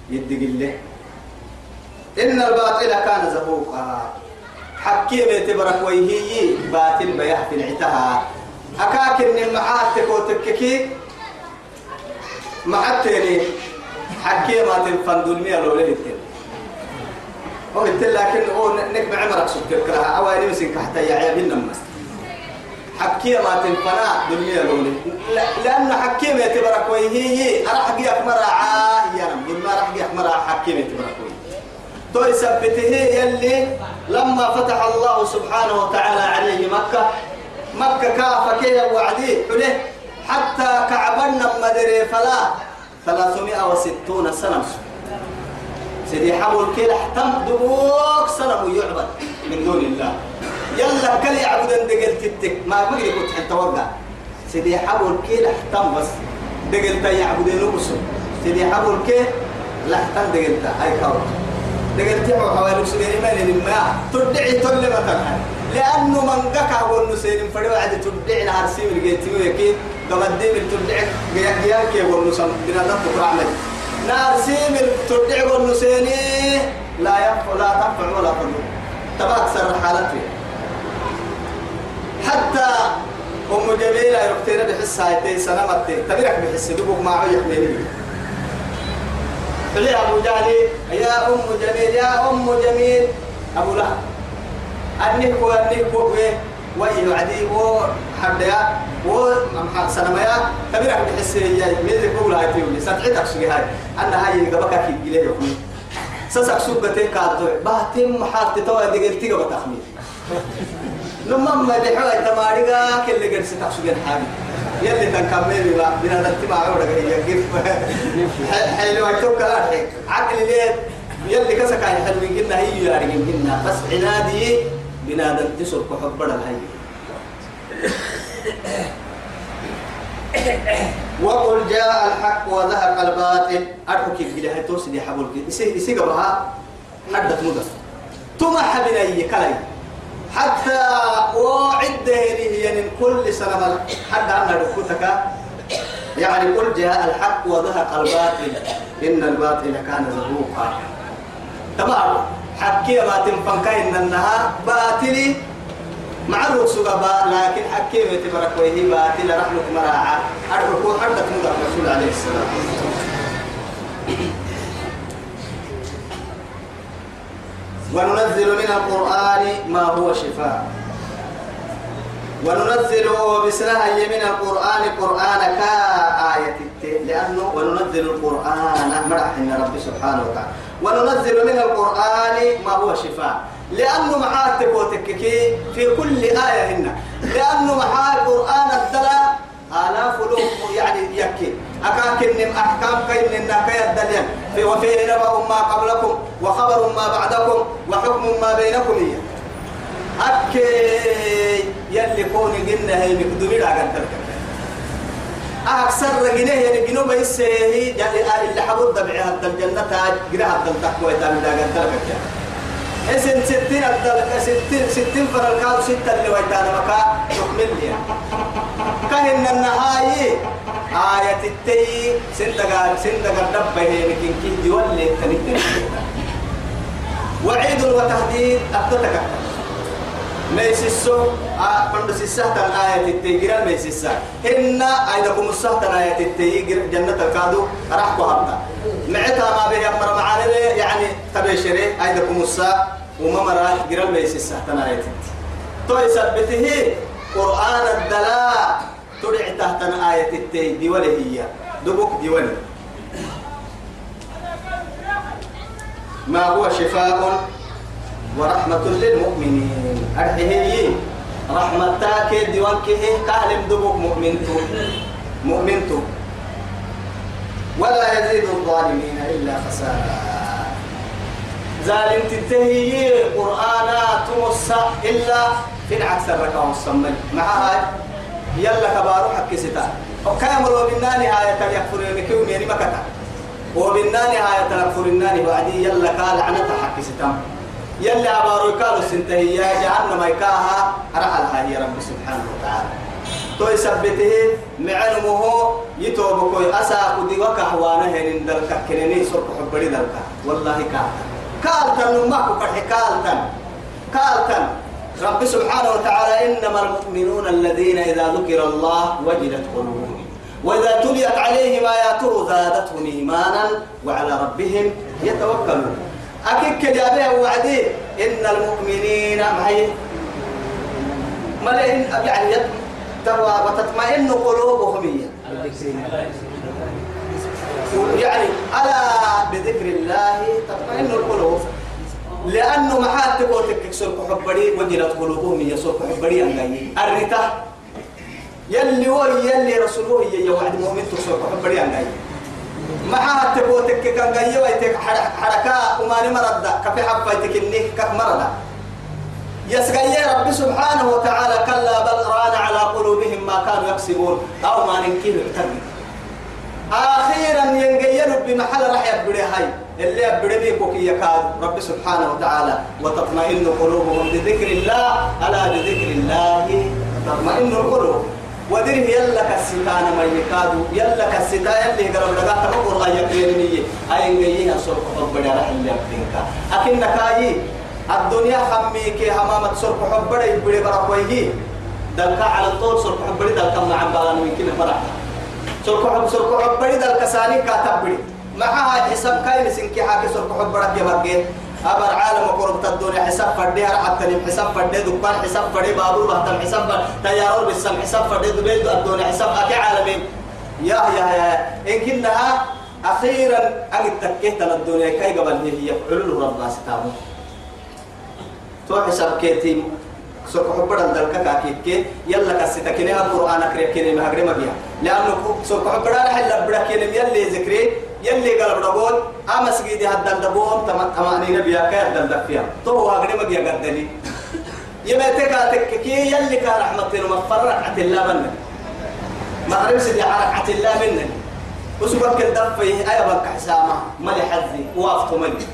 S1: يدق إن الباطل كان زهوقا. حكيمة تبرك ويهي باطل بيح في العتها أكاك إن المعاتك وتككي معتني حكيمة الفندول مية لو لهتين قلت لكن هو نك عمرك سكر كراها. أواني مسك حتى يعيب النمس حكيمة الفناء دنيا لولي لأن حكيمة تبرك ويهي أنا حقيقة مرعى يا رب. ما راح حقيقة مرعى حكيمة تبرك تو يلي لما فتح الله سبحانه وتعالى عليه مكة مكة كافة وعدي حله حتى كعبنا مدري فلا 360 سنة. سيدي حول كده احتم دبوك سنة يعبد من دون الله. يلا كل يعبد ان دقلت التك ما ما كنت حتى وقع سيدي حول كده احتم بس. دقلت يعبد نوسو سيدي حول كده لا احتم دقلت هاي كور دقلت حوالي سنين ما ما تدعي تل مثلا لأنه من قكا والنسين فريو عاد تدعي نهار سيم الجيتي ويكي تقدم تدعي جيان كي والنسم بنا نطق رعمل نهار سيم تدعي والنسين لا ينفع لا تنفع ولا تضر تبعك سر حالتي. حتى أم جميلة يركتين بحس هايتين سنمتين تبيرك بحس دوبك معه يحملني فلي أبو جهل يا أم جميل يا أم جميل. أبو لهب أنك وأنك وإيه وإيه عدي و حديا و سنميا. تبيرك بحس يا ميزك بقول هاي تيولي ساتحتك سوي هاي. أنا هاي قبك كي جليه يكون سسك سوبتين كاتو باتم محاط توا دقلتي قبل تخمين لما ما دحوا تماريغا كل جرس تحسجن حامي. يلي تنكمل بقى بنا نتبع عورك هي كيف حلو هتوك أرحي عقل ليه يلي كسك عن حلوين قلنا هي يارجين قلنا بس عنادي بنا ننتصر كحب بدل هاي وقل جاء الحق وذهب الباطل. أرحك الجلاه توسدي حبولك يسي يسي قبها حدث مدة ثم حبنا يكلي حتى وعد يعني كل سنة حد عنا ركوتك يعني قل جاء الحق وذهب الباطل إن الباطل كان زهوقا تمام؟ حكي ما تنفنك إن النهار باطلي. مع الرسول لكن حكي ما تبرك وهي باطل رحمة مراعى الركوع حدث مدى الرسول عليه السلام. وننزل من القرآن ما هو شفاء. وننزل بسنها من القرآن قرآن كآية لأنه وننزل القرآن مرح رب سبحانه وتعالى. وننزل من القرآن ما هو شفاء. لأنه معاه تكوتككي في كل آية هنا. لأنه معاه القرآن الدلاء آلاف يعني يكي. أكاكن أحكام كين النكاية الدليل في وفيه نبأ ما قبلكم وخبر ما بعدكم وحكم ما بينكم. إيه أكي يلي كوني قلنا هي مقدمي لا قدر أكثر رجنيه يعني جنوب جالي آل اللي حبود دبعها الجنة تاج قراءة التقوى تامي لا قدر اسم ستين الدل ستين ستين فرقاو ستة اللي ويتانا مكا تكمل لي كهن النهاية آية التي سندقا سندقا دبه لكن كي اللي تنتين وعيد وتهديد أبتتك ميسسو بند سيسة الآية التي ميسسة إن أيدكم السهة الآية التي جنة الكادو راح كهبتا معتها ما به أمر معاني يعني تبشري أيدكم السهة وما مرا جرال ميسسة الآية التي تو يثبته قرآن الدلاء تدع تحت آية التي دي ولا هي دبك دي ولا ما هو شفاء ورحمة للمؤمنين. أرحيه رحمة تاك ديوانك كهلم دبك مؤمنتو. مؤمنتو. ولا يزيد الظالمين إلا خسارة. ظالم تنتهي قرآنات مصا إلا في العكس الركعة والسمي معها يلا كبارو حق ستا. وكامل وبنا نهاية يكفر يمكيوم يعني مكتا. وبنا نهاية يكفر الناني بعدي يلا عنتا حق ستا. يلي أبارو كانوا سنتهي يا جهنم يكاها رحلها هي رب سبحانه وتعالى. تو يثبته معلمه يتوبكوي أسا كدي وكحوانا هن دلك كنني سرق حبري دلك والله كالتن. كالتن ما كفر كالتن. كالتن. رب سبحانه وتعالى إنما المؤمنون الذين إذا ذكر الله وجلت قلوبهم وإذا تليت عليهم آياته زادتهم إيمانا وعلى ربهم يتوكلون. أكيد كجابه وعدي. إن المؤمنين معي ملئ يعني تروى وتطمئن قلوبهم يعني ألا بذكر الله تطمئن القلوب. لأنه ما حد تقول تكسر كحبري وجلت قلوبهم يسوق كحبري أنجي الرتا يلي هو يلي رسوله يا وعد مؤمن تكسر كحبري أنجي ما حد تقول تك كان جاي ويتك حركة وما نمرد كفي حبيتك إنك كمرد يسقي رب سبحانه وتعالى كلا بل ران على قلوبهم ما كانوا يكسبون أو ما ننكيه التقي أخيرا ينقينوا بمحل راح يبدي هاي اللي يبدي بيكوك يكاد رب سبحانه وتعالى وتطمئن قلوبهم بذكر الله ألا بذكر الله. تطمئن القلوب. ودره يلا كسيتانا ما يكادو يلا كسيتا يلي قرب لغا تمقر أي يكريني أي نجيه سرق حب راح اللي يبدينك أكن نكاي الدنيا خميك همامة سرق حب راح يبدي برقويه دلك على طول سرق حب راح دلك مع بالان يمكن فرح سرق حب سرق حب راح دلك ساني كاتب معها حساب كاين سنكي حاكي سرق حب راح يبقى أبر عالم قرب الدنيا حساب فردي حتى نم حساب فردي؟ دكان حساب فردي بابور بحتم حساب تيارور بالسم حساب فردي دبي الدنيا حساب أكي عالمين يا يا يا إن كنها أخيرا أجد تكيت الدنيا كي قبل هي؟ علو رب ستامو تو حساب كيتي سوق حبر الدلك كاكيك يلا كسيتا كني القرآن كريم كني مهجر مبيا لأنه سوق على حل بڑا كني يلي ذكري يلي قال بدبول أما سجيدي هذا الدبول تم تمانين بيا كير دل فيها تو هو أغني ما بيا قدني يمتى كاتك كي يلي كان رحمة الله الله بنا مغرب سيدي حركة الله منن وسبك الدفة أيا بك حسامة ملي حذي وافتو ملي.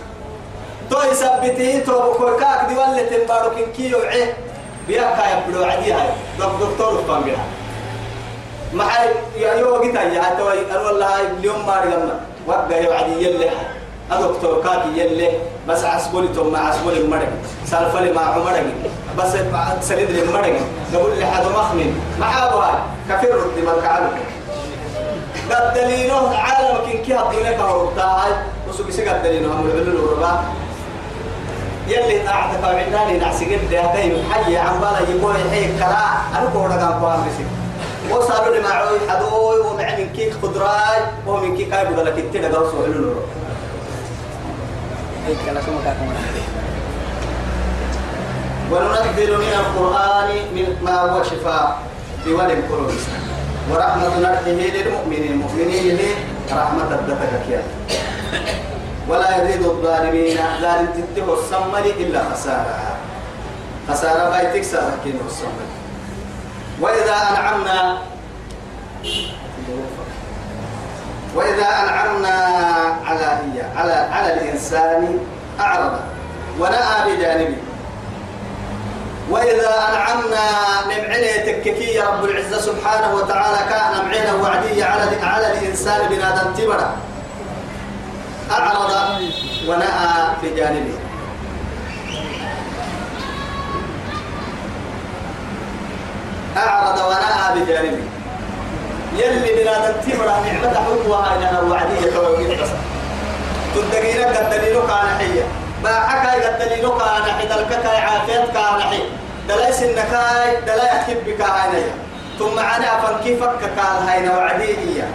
S1: تو يثبته تو بكوكاك دي ولا تنبارو كي يوعي. بياكا يبلو عدي هاي. دكتور فان بيها ما حي يا يو جيتا يا حتى والله اليوم ما رجعنا وقع يوعدي يلي دكتور كاكي يلي بس عسبولي تو ما عسبولي مرق. سالفلي مع عمرق بس سليد لي مرق. نقول لي حدا مخمن ما أبغى كفر ردي ما كعلم قد دليله عالم كن كي هدينا كهربتا هاي. وسوق سيقد دليله هم العلو الربا. يلي قاعدة فعلاني نعسي قد هاي حي عم بالا يقول هي كلا. أنا كورا قام قام بسيك وصاروا لي معوي حدوي ومع من كيك خضراي ومن كيك هاي بدل كتير قوسوا علو الربا وننزل من القرآن من ما هو شفاء بولد القلوب. ورحمة نرحمه للمؤمنين. المؤمنين رحمة الدفك ولا يريد الظالمين ظالم تتبه السمر إلا خسارة. خسارة بايتك ساركين السمر وإذا أنعمنا وإذا أنعمنا على هي على على الإنسان أعرض ونأى بجانبه. وإذا أنعمنا نمعنا تككي يا رب العزة سبحانه وتعالى كان نمعنا وعدية على على الإنسان بنادم تبرا. أعرض ونأى بجانبه. أعرض ونأى بجانبه يلي بنادم تبرا نعمة حكوها إنها وعدية توقيت بس تدقينا قد دليلك كان حية ما حكى قد دليلك كان حي دلك عافيتك كان حي دلائس النكاي دلائس كبك هاي ثم أنا فنكيفك قال هاي وعدية.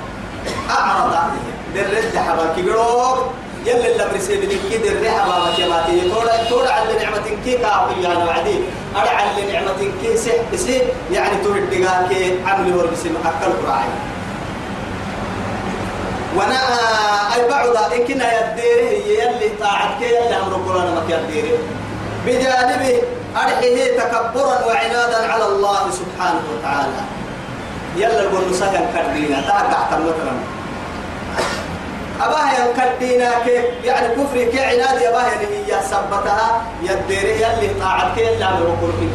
S1: أعرض درد حبا كبيروك يلي اللي برسي بدك كده الريحة ما مكيماتي تورا تورا على نعمة كي كاوي يعني وعدي. أرى على نعمة كي سح بسي يعني تور الدقاء كي عملي وربسي محكل قرعي وأنا أي بعض ان كنا يديره يلي طاعت كي يلي أمر قرانا ما يديره بجانبه أرحيه تكبرا وعنادا على الله سبحانه وتعالى. يلا قول نسكن كردينا تاقع مثلا أباها كيف يعني كفر كي عناد أباها هي سبتها يديره يلي طاعت كي يلي عمل وقول في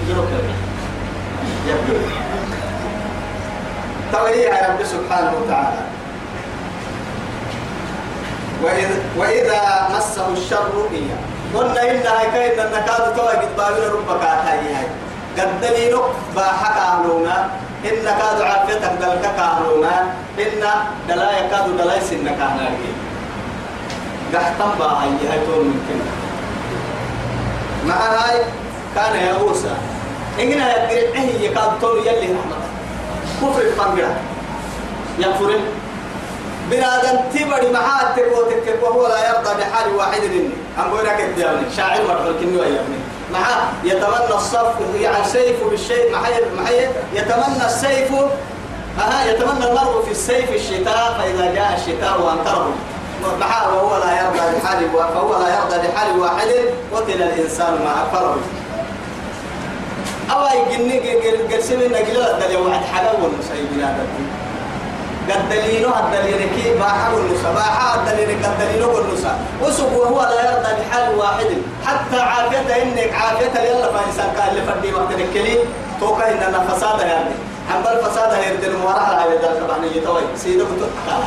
S1: يبدو يا رب سبحانه وتعالى. وإذا, وإذا مسه الشر إياه قلنا إنها كأن النكاد توا قد بابنا ربك هاي قد دليلك باحك أهلونا إن كاد عافيتك دلك كأهلونا إن دلا يكاد دلا يسنك أهلونا قحطن باهي هاي تون ممكن. مع هاي كان يا موسى إننا يقرأ يكاد تون يلي رحمة. كفر الفنقرة يغفر بنادم تبري معاه تكوتك وهو لا يرضى بحال واحد مني. أقول لك الديانة شاعر مرحل كني ويابني معاه يتمنى الصف يعني سيف بالشيء محي محي يتمنى السيف أها يتمنى المرء في السيف الشتاء فإذا جاء الشتاء وأنكره. معاه وهو لا يرضى بحال فهو لا يرضى بحال واحد قتل الإنسان ما أكفره. أو يجني قرسمي نقل الدليل واحد والمسيبين هذا قد دليلو الدليل كي باحة النساء باحة الدليل قد دليلو النساء وسب وهو لا يرضى بحال واحد. حتى عافيته إنك عافيته يلا فإنسان كان اللي فردي وقت الكلي. توقع إننا فساد يعني. عم بالفساد يرد المورا على هذا الدرس طبعا يتوي سيدك تقال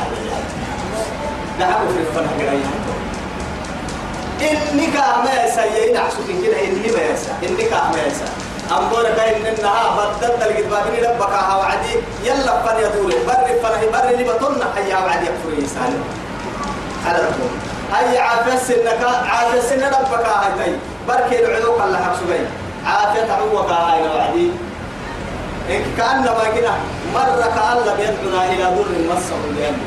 S1: دعوا في الفنح قرية إنك ما يسيين عسوك كده إني ما يسا إنك ما يسا أمبورا كاين إنها بدل تلقيت بابني ربك وعدي يلا فن يدور بر فن بر اللي بطلنا حيا وعدي يكفر إنسان. على ربهم أي عافس إنك عافس إن ربك هاي تي بركي العلوك الله حبسوي عافية تعوك هاي وعدي إنك كأنما كنا مرة كأن يدعونا إلى ضر مسه لأنه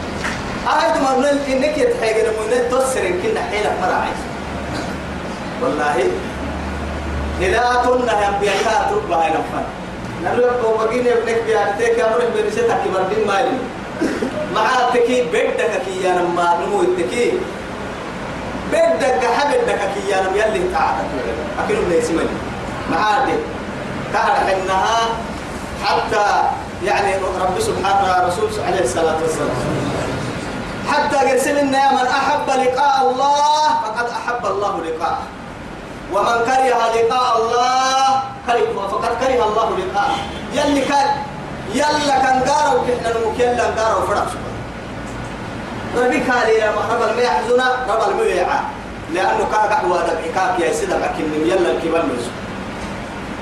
S1: أهد من إنك يتحيق من تسر كنا حين فرعي والله إذا كنا هم بيعها تربى هاي نفن نلوك وبقين ابنك بيعتك أمرك بنسيتك مردين مالي مع التكي بدك كي يا نما نمو التكي بدك حبدك كي يا نم يلي تعالى أكلوا ليس مالي مع التك تعرف إنها حتى يعني رب سبحانه رسول عليه الصلاة والسلام. حتى قرسلنا من أحب لقاء الله فقد أحب الله لقاءه. ومن كره لقاء الله كره فقد كره الله لقاءه. يلي كان يلا كان قارو كحنا المكيلا قارو فرق. ربي كالي يا رب المي يحزنا رب المي يعا لأنه كاك أحوى دقيقاك يا سيدة لكن يلا الكبار نسو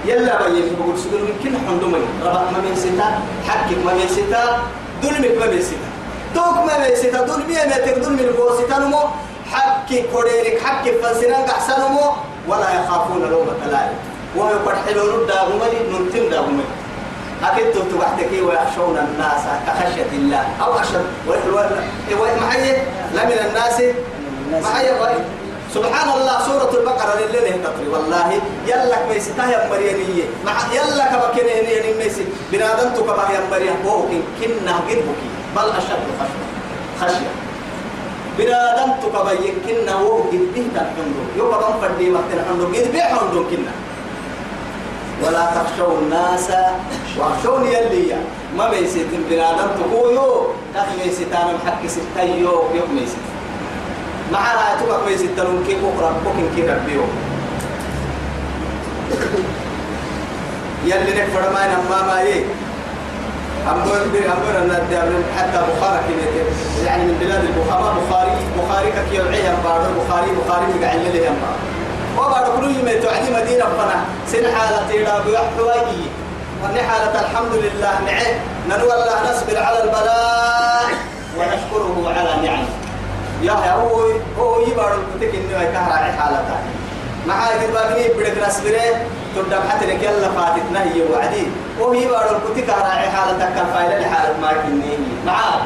S1: يلا بيين بقول سجل يمكن حندومي رب ما من ستا حقك ما من ستا دلمك ما من ستا توك ما من ستا دلمي ما تقدر من بو ستا نمو حقك كوريرك حقك فلسنان كحسنمو ولا يخافون لومة لائم وهو يقرحلون الدابمني ننتم دابمني أكيد تبحتك ويخشون الناس كخشية الله. أو أشد ومحيي لا من الناس. محيي سبحان الله سورة البقرة للي تطري. والله يلا ميستا يا مريانية مع يلا كبكين هني ميسي. بنادم تكبه يا مريان بوكين كنا قدبك بل أشد خشية. خشية. بنادم تكبه كنا وهو قدبه تحمله يوكبه فردي مكتن حمله قدبه حمله كنا ولا تخشوا الناس واخشوني يلي. ما بيسيت بنادم تقولوا تخي بيسيتان محكي ستايو يوم بيسيت معنا تبقى بيسيت تلون كي بكرة بكين كي ربيو يلي نكفر ما نما ما يه أمبر أمبر أن حتى بخاري يعني من بلاد البخاري بخاري بخاري كي يوعيها بارو بخاري بخاري بقعد لي هم وبعد كل يوم تعدي مدينة فنا. سن حالة إلى بيحوي وأن حالة الحمد لله نعم. ننوى الله نصبر على البلاء ونشكره على نعمه. يا هو هو يبارك كتك إنه يكهر حالته. مع قرباني بدك نصبره. تبدأ حتى لك يلا فاتتنا هي وعدي. وهو يبارك كتك على حالتك كان فايلة حالة ما كنيه معاه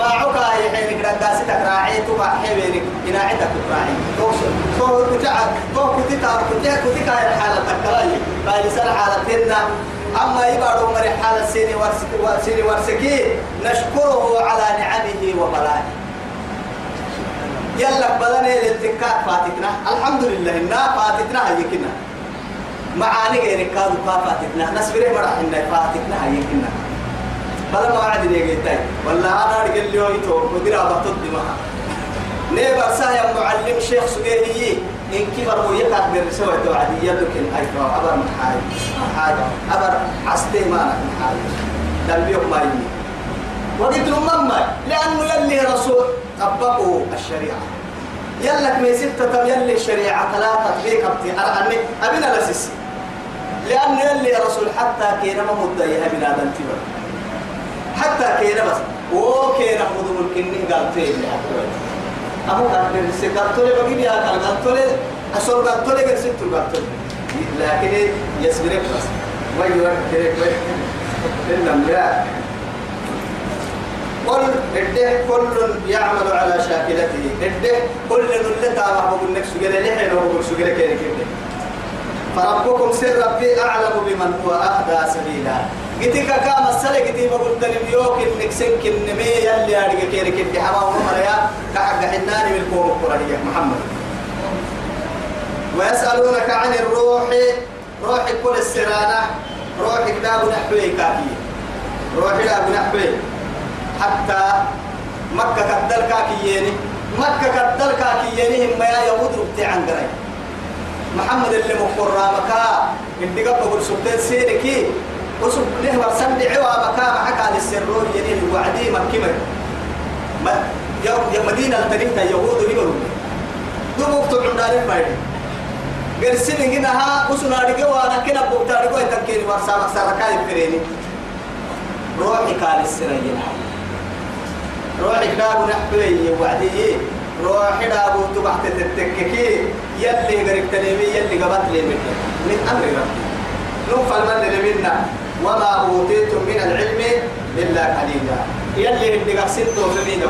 S1: ما عكا هي حين كده قاستك راعي تبع حبينك إن عندك راعي توصل تو كتاع تو كتاع كتاع كتاع الحالة تكلاي باي سر حالتنا أما يبارو مر حالة سيني ورسك سيني ورسكي نشكره على نعمه وبلائه. يلا بدني للتكات فاتتنا. الحمد لله إنها فاتتنا هي كنا. معاني غير كادو فاتتنا. نسبره مرح إنها فاتتنا هي كنا. بلا ما عاد يجيتاي ولا أنا أرجع اليوم يتو مدير أبى تدي معها نيبر سايا معلم شيخ سجيه إن كبر ويقع بالرسوة توعدي يدك أيضا أبر محاي محاي أبر عستي ما محاي دلبيك ما يمي. وقلت له ماما لأنه يلي رسول طبقوا الشريعة. يلك من ستة تم يلي الشريعة ثلاثة تطبيق أبتي. أرعني أبنا لسيسي. لأنه يلي رسول حتى كينا ما مدعيها من هذا حتى كينا بس. وكينا خذوا الكنين قال فين أمو قال لي قال تولي بقي يا قال قال تولي أصل قال تولي قال ست قال تولي لكن يسبرك بس. ما يورك إلا لا قل إده كل يعمل على شاكلته. إده كل نلتا ما بقول لك سجل لحين وبقول سجل كده كده فربكم سر ربي أعلم بمن هو أهدى سبيلا. قتك كام السلة قتي بقول تنم يوك إنك سنك النمي يلي أرجع كيرك إنت حما ومر يا كحق حناني قوم القرآن محمد. ويسألونك عن الروح. روح كل السرانة. روح كتاب نحوي كافي. روح كتاب نحوي حتى مكة كدل كاكييني. مكة كدل كاكييني هم يا يهود ربتي عن محمد اللي مقرى مكا. انت قبل سبتين سيركي. وسب له ورسم دعوا مكا معك على السرور ينين وعدي مكي ما يا مدينة التاريخ يهود يقولوا دو وقت عمدان المايد قرسين هنا وسنا رجوا أنا كنا بوقت رجوا يتكيني ورسام أكثر كاي فريني. روحي قال السرية روحي كابو نحبي وعدي. روحي دابو تبحت تتككي. يلي غريب تنمي يلي قبط لي من أمر ربي. نوفل من منا. وما أوتيتم من العلم إلا قليلا. يلي اللي قصدتوا في مين